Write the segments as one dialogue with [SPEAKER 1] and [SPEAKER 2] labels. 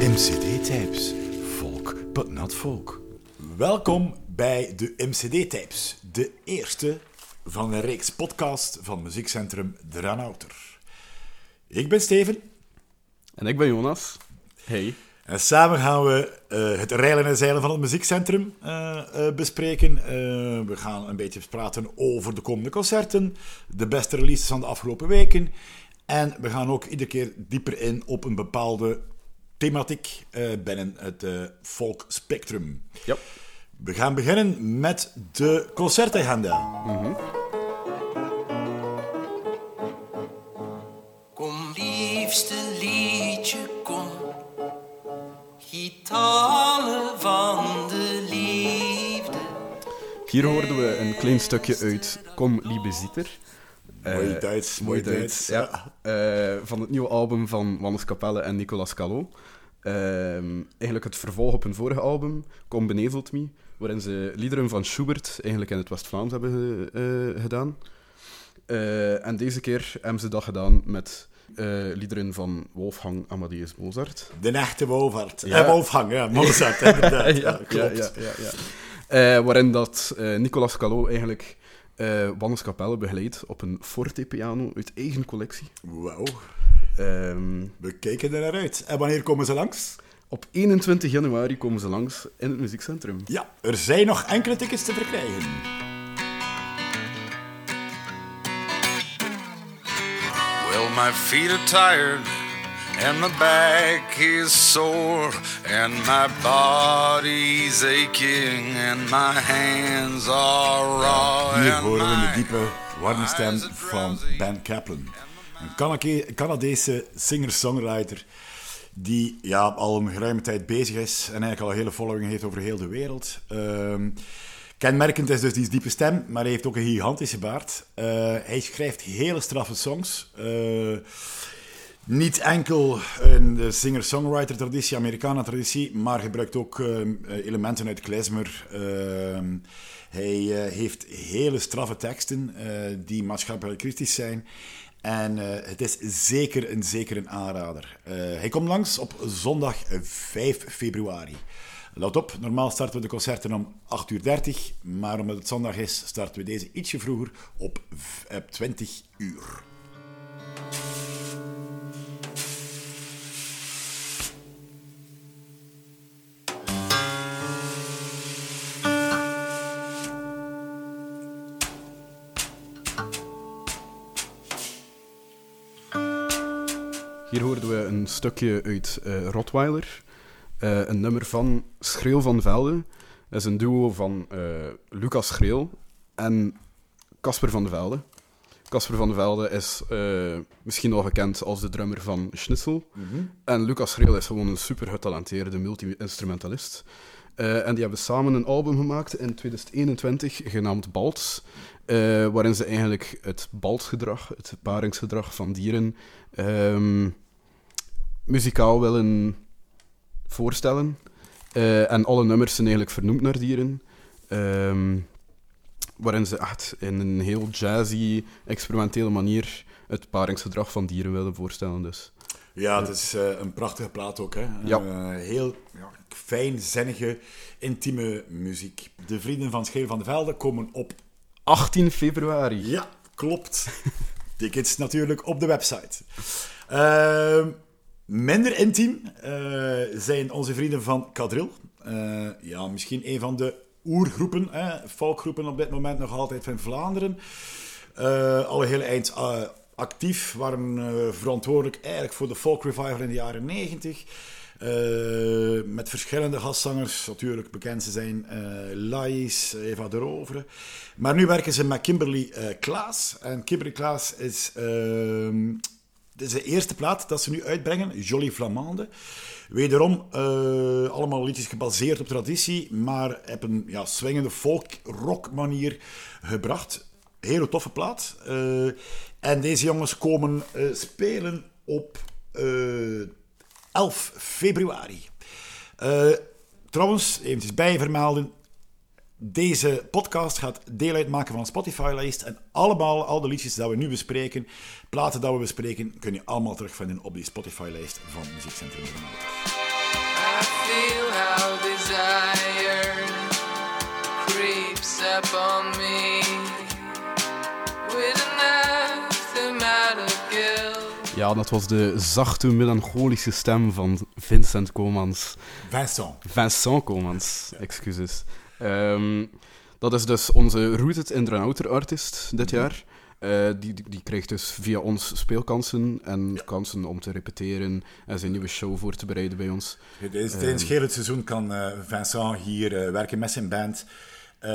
[SPEAKER 1] MCD-tapes. Folk, but not folk. Welkom bij de MCD-tapes. De eerste van een reeks podcast van muziekcentrum De Ranouter. Ik ben Steven.
[SPEAKER 2] En ik ben Jonas. Hey.
[SPEAKER 1] En samen gaan we uh, het reilen en zeilen van het muziekcentrum uh, uh, bespreken. we gaan een beetje praten over de komende concerten, de beste releases van de afgelopen weken. En we gaan ook iedere keer dieper in op een bepaalde thematiek binnen het folk spectrum.
[SPEAKER 2] Yep.
[SPEAKER 1] We gaan beginnen met de concertagenda.
[SPEAKER 2] Mm -hmm.
[SPEAKER 3] Kom liefste Gitalen van de liefde.
[SPEAKER 2] Hier hoorden we een klein stukje uit Kom Liebe Zieter.
[SPEAKER 1] Mooi Duits, mooi Duits.
[SPEAKER 2] Ja. Uh, van het nieuwe album van Wannes Capelle en Nicolas Callot. Uh, eigenlijk het vervolg op hun vorige album, Kom Benevelt Me, waarin ze liederen van Schubert eigenlijk in het West-Vlaams hebben uh, gedaan. Uh, en deze keer hebben ze dat gedaan met liederen van Wolfgang Amadeus Mozart.
[SPEAKER 1] De echte Wolfhard. Ja. Eh, Wolfgang, ja, Mozart, inderdaad.
[SPEAKER 2] ja, klopt. Ja, ja, ja, waarin dat Nicolas Callot eigenlijk Wannes Capelle begeleidt op een forte-piano uit eigen collectie.
[SPEAKER 1] Wauw.
[SPEAKER 2] Um,
[SPEAKER 1] We kijken er naar uit. En wanneer komen ze langs?
[SPEAKER 2] Op 21 januari komen ze langs in het muziekcentrum.
[SPEAKER 1] Ja, er zijn nog enkele tickets te verkrijgen.
[SPEAKER 4] My feet are tired and my back is sore and my body's aching and my hands are raw.
[SPEAKER 1] Hier horen we de diepe, warme stem van Ben Kaplan. Een Canadese singer-songwriter die ja, al een geruime tijd bezig is en eigenlijk al een hele following heeft over heel de wereld. Uh, kenmerkend is dus die diepe stem, maar hij heeft ook een gigantische baard. Uh, hij schrijft hele straffe songs. Uh, niet enkel in de singer-songwriter-traditie, Americana-traditie, maar gebruikt ook uh, elementen uit klezmer. Hij heeft hele straffe teksten die maatschappelijk kritisch zijn. En het is zeker een, zeker een aanrader. Hij komt langs op zondag 5 februari. Let op, normaal starten we de concerten om 8.30 uur, maar omdat het zondag is, starten we deze ietsje vroeger op 20 uur.
[SPEAKER 2] Hier hoorden we een stukje uit uh, Rottweiler. Uh, een nummer van Schreel van Velde. Dat is een duo van uh, Lucas Schreel en Casper van de Velde. Casper van de Velde is misschien wel gekend als de drummer van Schnitzel.
[SPEAKER 1] Mm -hmm.
[SPEAKER 2] En Lucas Schreel is gewoon een super getalenteerde multi-instrumentalist. en die hebben samen een album gemaakt in 2021 genaamd Balts. waarin ze eigenlijk het baltsgedrag, het paringsgedrag van dieren... Um, muzikaal willen voorstellen. Uh, en alle nummers zijn eigenlijk vernoemd naar dieren. Um, waarin ze echt in een heel jazzy, experimentele manier het paringsgedrag van dieren willen voorstellen. Dus.
[SPEAKER 1] Ja, het is uh, een prachtige plaat ook. Hè?
[SPEAKER 2] Ja.
[SPEAKER 1] Uh, heel ja, fijn, zinnige, intieme muziek. De vrienden van Scheel van de Velde komen op
[SPEAKER 2] 18 februari.
[SPEAKER 1] Ja, klopt. Tickets natuurlijk op de website. Uh, minder intiem uh, zijn onze vrienden van Kadril. Uh, ja, misschien een van de oergroepen, hè, folkgroepen op dit moment nog altijd van Vlaanderen. Uh, al een hele eind actief, waren verantwoordelijk eigenlijk voor de folk revival in de jaren 90. met verschillende gastzangers, natuurlijk bekend ze zijn Lais, Eva de Rovere. Maar nu werken ze met Kimberly Klaas. En Kimberly Klaas is dit is de eerste plaat dat ze nu uitbrengen, Jolie Flamande. Wederom uh, allemaal liedjes gebaseerd op traditie, maar op een ja, swingende folk-rock manier gebracht. Hele toffe plaat. Uh, en deze jongens komen uh, spelen op 11 februari. trouwens, eventjes bijvermelden. Deze podcast gaat deel uitmaken van een Spotify-lijst. En allemaal, al de liedjes die we nu bespreken, platen die we bespreken, kun je allemaal terugvinden op die Spotify-lijst van Muziekcentrum.
[SPEAKER 5] I feel how desire creeps up on me with.
[SPEAKER 2] Ja, dat was de zachte, melancholische stem van Vincent Komans.
[SPEAKER 1] Vincent.
[SPEAKER 2] Vincent Komans, excuses. Ehm, dat is dus onze Rooted in the Outer artist dit jaar. Eh, die, die, die krijgt dus via ons speelkansen en kansen om te repeteren en zijn nieuwe show voor te bereiden bij ons.
[SPEAKER 1] Tijdens tijdens heel het seizoen kan eh, Vincent hier eh, werken met zijn band eh,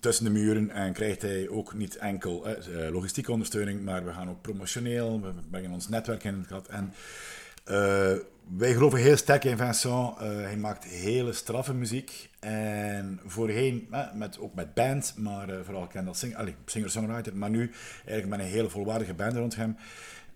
[SPEAKER 1] tussen de muren en krijgt hij ook niet enkel logistieke ondersteuning, maar we gaan ook promotioneel, we brengen ons netwerk in het gat. En wij geloven heel sterk in Vincent. Eh, hij maakt hele straffe muziek. En voorheen, met, ook met band, maar eh, vooral bekend als singer-songwriter, maar nu eigenlijk met een hele volwaardige band rond hem.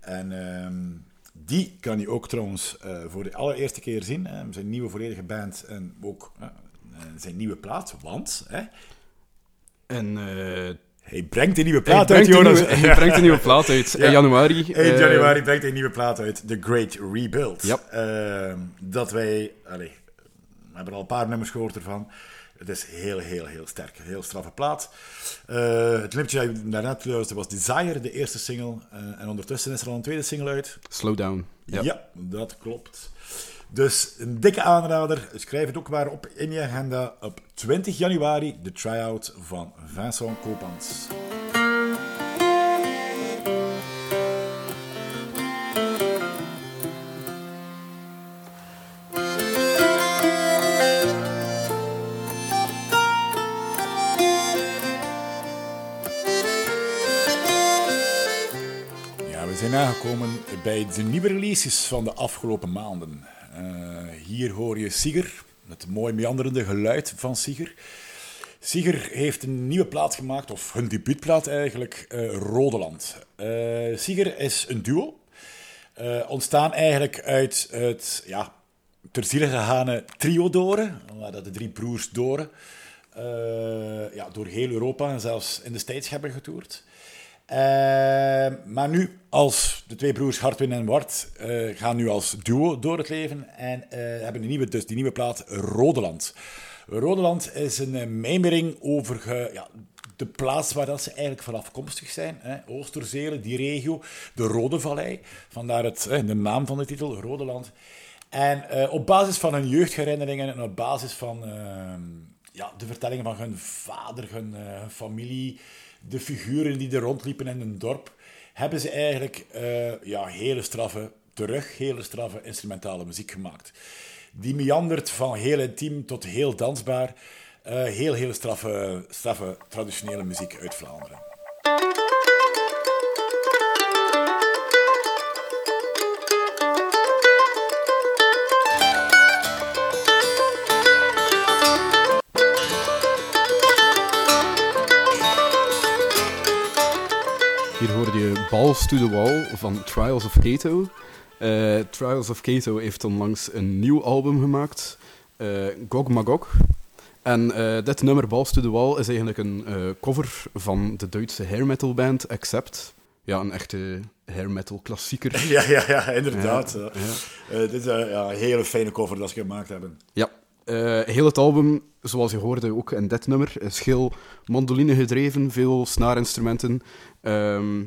[SPEAKER 1] En ehm, die kan hij ook trouwens eh, voor de allereerste keer zien. hè. zijn nieuwe volledige band en ook zijn nieuwe plaat. Want
[SPEAKER 2] En
[SPEAKER 1] hij brengt een nieuwe
[SPEAKER 2] hij,
[SPEAKER 1] plaat uit, Jonas.
[SPEAKER 2] nieuwe, hij brengt een nieuwe plaat uit
[SPEAKER 1] Ja.
[SPEAKER 2] in januari.
[SPEAKER 1] Eind
[SPEAKER 2] Eh,
[SPEAKER 1] januari brengt hij een nieuwe plaat uit, The Great Rebuild.
[SPEAKER 2] Ja.
[SPEAKER 1] Ehm, dat wij, allee, we hebben al een paar nummers gehoord ervan. Het is heel, heel, heel sterk. Een heel straffe plaat. Eh, het liedje dat je daarnet luisterde was Desire, de eerste single. Eh, en ondertussen is er al een tweede single uit.
[SPEAKER 2] Slow down. Ja.
[SPEAKER 1] Ja. dat klopt. Dus een dikke aanrader. Schrijf het ook maar op in je agenda. Op 20 januari de try-out van Vincent Kopans. Zijn aangekomen bij de nieuwe releases van de afgelopen maanden. Eh, hier hoor je Siger, het mooi meanderende geluid van Siger. Siger heeft een nieuwe plaat gemaakt, of hun debuutplaat eigenlijk, eh Rodeland. Eh Siger is een duo, ontstaan eigenlijk uit het ja, ter ziele gegane trio Doren, dat de drie broers Doren ja, door heel Europa en zelfs in de States hebben getoerd. Eh, maar nu, als de twee broers Hartwin en Wart eh, gaan nu als duo door het leven en eh, hebben een nieuwe, dus die nieuwe plaat Rodeland. Rodeland is een eh, mijmering over ja, de plaats waar dat ze eigenlijk van afkomstig zijn. Hè. Oosterzelen, die regio, de Rode Vallei. Vandaar het, de naam van de titel, Rodeland. En op basis van hun jeugdherinneringen en op basis van ehm, ja, de vertellingen van hun vader, hun familie, de figuren die er rondliepen in hun dorp, hebben ze eigenlijk eh, ja, hele straffe, terug hele straffe instrumentale muziek gemaakt. Die meandert van heel intiem tot heel dansbaar. eh, heel, heel straffe, straffe traditionele muziek uit Vlaanderen.
[SPEAKER 2] Balls to the Wall van Trials of Kato. Eh, Trials of Kato heeft onlangs een nieuw album gemaakt, eh, Gog Magog. En eh, dit nummer, Balls to the Wall, is eigenlijk een cover van de Duitse hair metal band Accept. Ja, een echte hair metal klassieker.
[SPEAKER 1] Ja, ja, ja inderdaad.
[SPEAKER 2] Ja,
[SPEAKER 1] dit is ja, een hele fijne cover dat ze gemaakt hebben.
[SPEAKER 2] Ja, heel het album, zoals je hoorde ook in dit nummer, is heel mandoline gedreven, veel snaarinstrumenten. Ehm,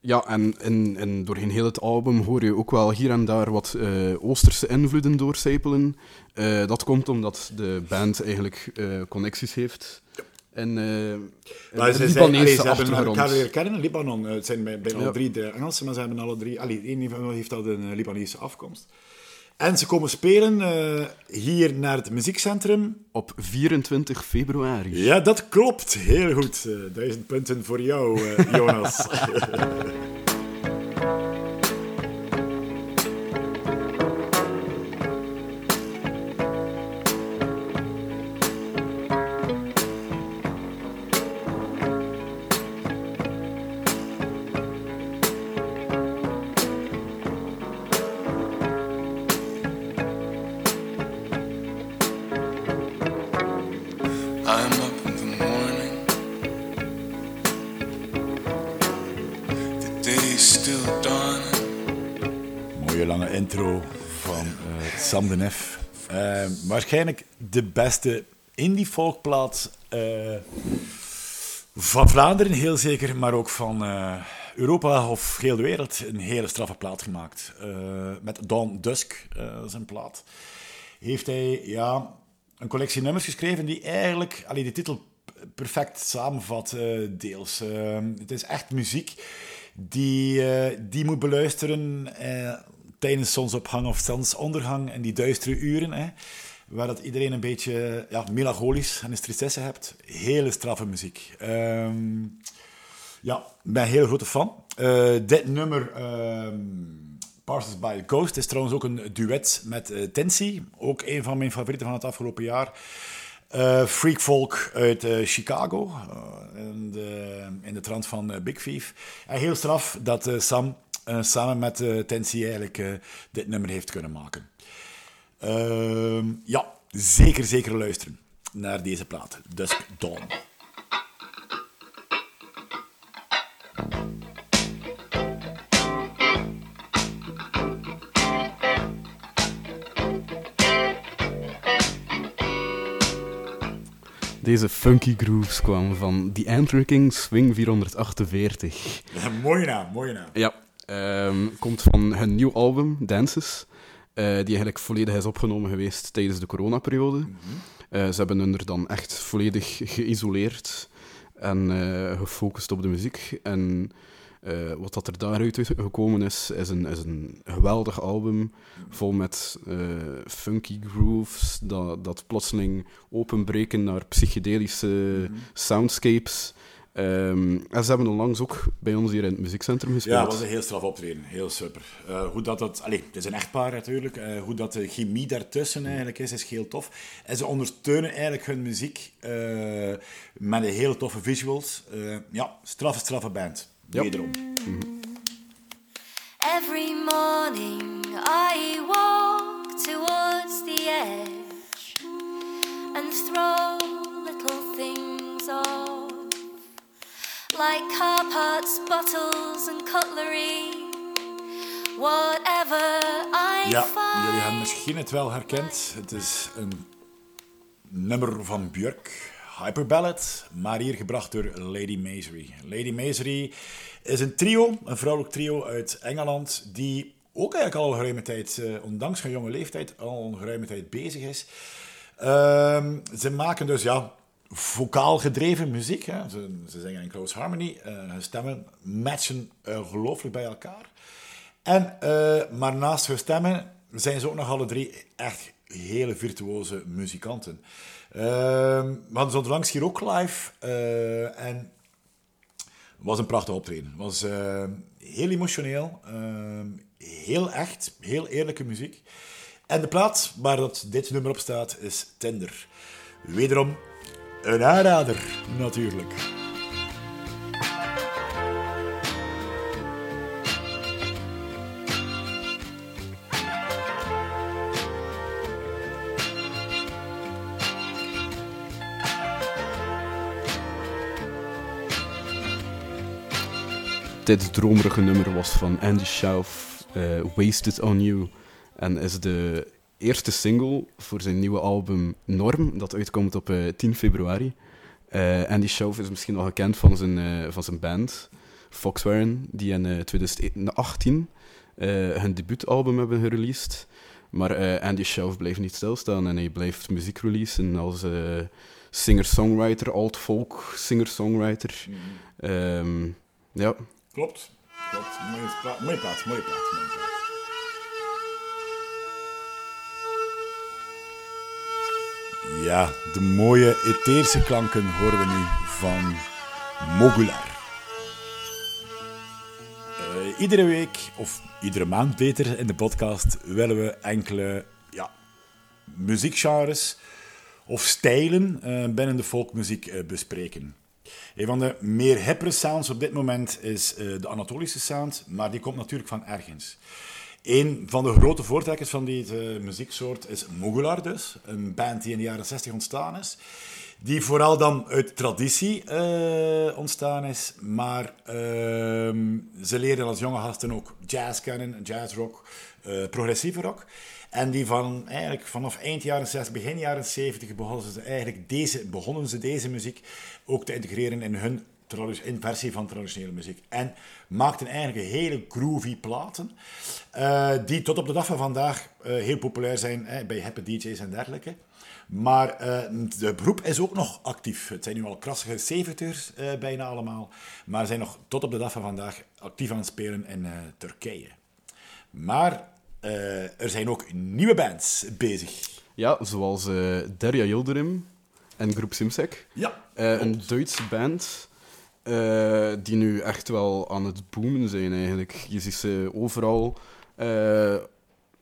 [SPEAKER 2] ja, en, en, en doorheen heel het album hoor je ook wel hier en daar wat eh, Oosterse invloeden doorcijpelen. Eh, dat komt omdat de band eigenlijk eh, connecties heeft. En een
[SPEAKER 1] ze, zijn, allee, ze hebben elkaar weer kennen, Libanon. Het zijn bij- bijna
[SPEAKER 2] Ja.
[SPEAKER 1] alle drie de Engelsen, maar ze hebben alle drie... Allee, één van hen heeft al een Libanese afkomst. En ze komen spelen eh, hier naar het muziekcentrum.
[SPEAKER 2] Op 24 februari.
[SPEAKER 1] Ja, dat klopt. Heel goed. Eh, duizend punten voor jou, eh, Jonas. Mooie lange intro van eh, Sam de Nef. Eh, waarschijnlijk de beste indie folkplaat eh, van Vlaanderen, heel zeker, maar ook van eh, Europa of heel de wereld. Een hele straffe plaat gemaakt. Met Dawn Dusk, zijn plaat. Heeft hij ja, een collectie nummers geschreven die eigenlijk allee, de titel perfect samenvat, deels. Eh, het is echt muziek die, die moet beluisteren tijdens zonsopgang of zonsondergang en die duistere uren. Hè, waar dat iedereen een beetje ja, melancholisch en een tristesse hebt. Hele straffe muziek. Ehm, ja, ik ben een hele grote fan. Eh, dit nummer, ehm Parsons by the Ghost, is trouwens ook een duet met eh Tensi. Ook een van mijn favorieten van het afgelopen jaar. Eh, freak folk uit Chicago, in, de, in de trant van Big Thief. Heel straf dat Sam eh, samen met eh Tensi eigenlijk eh, dit nummer heeft kunnen maken. Ehm, ja, zeker, zeker luisteren naar deze plaat. Dusk Dawn.
[SPEAKER 2] Deze funky grooves kwamen van The Antricking Swing 448.
[SPEAKER 1] mooie naam, mooie naam.
[SPEAKER 2] Ja, ehm, komt van hun nieuw album, Dances, eh, die eigenlijk volledig is opgenomen geweest tijdens de coronaperiode. Eh, ze hebben hun er dan echt volledig geïsoleerd en eh, gefocust op de muziek. En wat dat er daaruit gekomen is, is een, is een geweldig album, vol met funky grooves, dat, dat plotseling openbreken naar psychedelische soundscapes. Ehm, en ze hebben onlangs ook bij ons hier in het muziekcentrum gespeeld.
[SPEAKER 1] Ja, het was een heel straf optreden. Heel super. Eh, hoe dat dat... Allee, het is een echtpaar natuurlijk. Eh, hoe dat de chemie daartussen eigenlijk is, is heel tof. En ze ondersteunen eigenlijk hun muziek eh, met een hele toffe visuals. Eh, ja, straffe, straffe band.
[SPEAKER 2] Ja.
[SPEAKER 1] Wederom.
[SPEAKER 6] Every morning I like car parts, bottles, and cutlery. Whatever I
[SPEAKER 1] Ja, jullie hebben misschien het wel herkend. Het is een nummer van Björk, Hyperballad, maar hier gebracht door Lady Masery. Lady Masery is een trio, een vrouwelijk trio uit Engeland, die ook eigenlijk al een geruime tijd, eh, ondanks hun jonge leeftijd, al een geruime tijd bezig is. Ehm, ze maken dus ja, vocaal gedreven muziek. Hè. Ze, ze zingen in close harmony. eh, hun stemmen matchen ongelooflijk bij elkaar. En, eh, maar naast hun stemmen zijn ze ook nog alle drie echt hele virtuoze muzikanten. Ehm we hadden ze onlangs hier ook live. eh, en het was een prachtig optreden. Het was heel emotioneel, eh, heel echt, heel eerlijke muziek. En de plaats waar dat dit nummer op staat is Tinder. Wederom een aanrader, natuurlijk.
[SPEAKER 2] Dit dromerige nummer was van Andy Schauf, eh, Wasted on You. En is de eerste single voor zijn nieuwe album Norm, dat uitkomt op eh, 10 februari. Eh, Andy Schauf is misschien wel gekend van zijn, eh, van zijn band, Foxwarren, die in eh, 2018 eh, hun debuutalbum hebben gereleased. Maar eh, Andy Schauf blijft niet stilstaan en hij blijft muziek releasen als eh, singer-songwriter, alt-folk singer-songwriter. Ehm, ja,
[SPEAKER 1] Klopt. Klopt. Mooie, pla mooie plaats, mooie plaats, Ja, de mooie etherische klanken horen we nu van Mogular. Eh, iedere week, of iedere maand beter, in de podcast willen we enkele ja, muziekgenres of stijlen eh, binnen de folkmuziek eh, bespreken. Een van de meer hippere sounds op dit moment is de Anatolische sound, maar die komt natuurlijk van ergens. Een van de grote voortrekkers van deze muzieksoort is Mogular dus, een band die in de jaren 60 ontstaan is, die vooral dan uit traditie eh, ontstaan is. Maar ehm, ze leerden als jonge gasten ook jazz kennen, jazzrock, eh progressieve rock. En die van, eigenlijk vanaf eind jaren 60, begin jaren 70 begonnen ze, eigenlijk deze, begonnen ze deze muziek ook te integreren in hun in versie van traditionele muziek. En maakten eigenlijk hele groovy platen, eh, die tot op de dag van vandaag eh, heel populair zijn hè, bij hippe DJ's en dergelijke. Maar eh, de beroep is ook nog actief. Het zijn nu al krassige 70 eh bijna allemaal. Maar zijn nog tot op de dag van vandaag actief aan het spelen in Turkije. Maar er zijn ook nieuwe bands bezig.
[SPEAKER 2] Ja, zoals Derja Yildirim en Groep Simsek.
[SPEAKER 1] Ja,
[SPEAKER 2] een Duitse band eh, die nu echt wel aan het boomen zijn eigenlijk. Je ziet ze overal eh,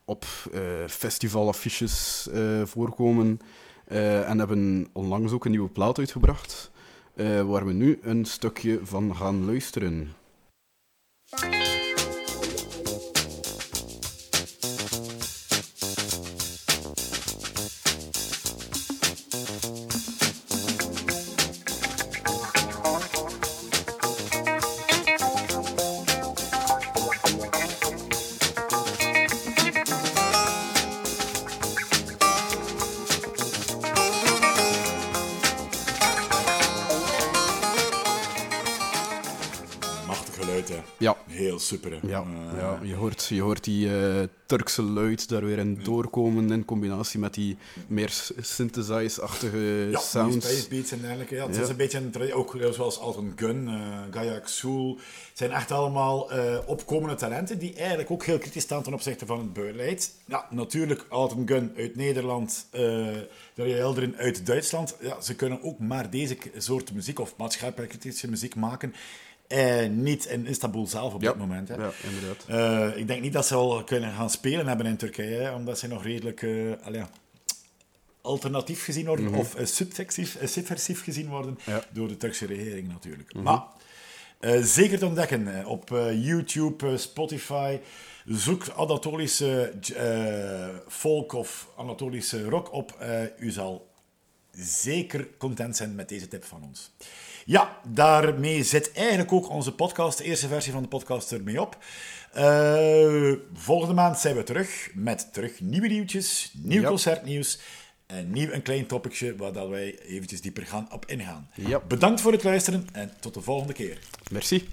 [SPEAKER 2] op eh, festivalaffiches voorkomen en hebben onlangs ook een nieuwe plaat uitgebracht waar we nu een stukje van gaan luisteren.
[SPEAKER 1] Heel super.
[SPEAKER 2] Ja,
[SPEAKER 1] Eh,
[SPEAKER 2] ja je, hoort, je hoort die eh, Turkse luid daar weer in doorkomen in combinatie met die meer synthesize-achtige
[SPEAKER 1] Ja,
[SPEAKER 2] sounds.
[SPEAKER 1] beats en dergelijke. Ja, het
[SPEAKER 2] Ja.
[SPEAKER 1] is een beetje een ook zoals Alton Gun, eh Gaia Xul. Het zijn echt allemaal eh, opkomende talenten die eigenlijk ook heel kritisch staan ten opzichte van het beleid. Ja, natuurlijk Alton Gun uit Nederland, uh, Daria Eldrin uit Duitsland. Ja, ze kunnen ook maar deze soort muziek of maatschappij-kritische muziek maken. Eh, niet in Istanbul zelf op
[SPEAKER 2] Ja.
[SPEAKER 1] dit moment. Hè.
[SPEAKER 2] Ja, inderdaad.
[SPEAKER 1] Eh, ik denk niet dat ze al kunnen gaan spelen hebben in Turkije, hè, omdat ze nog redelijk eh, alternatief gezien worden, of eh, subversief, subversief gezien worden
[SPEAKER 2] Ja.
[SPEAKER 1] door de Turkse regering natuurlijk. Maar eh, zeker te ontdekken op YouTube, Spotify. Zoek Anatolische folk of Anatolische rock op. U zal zeker content zijn met deze tip van ons. Ja, daarmee zit eigenlijk ook onze podcast, de eerste versie van de podcast, ermee op. Eh, volgende maand zijn we terug met terug nieuwe nieuwtjes, nieuw concertnieuws en nieuw een klein topicje waar dat wij eventjes dieper gaan op ingaan. Bedankt voor het luisteren en tot de volgende keer.
[SPEAKER 2] Merci.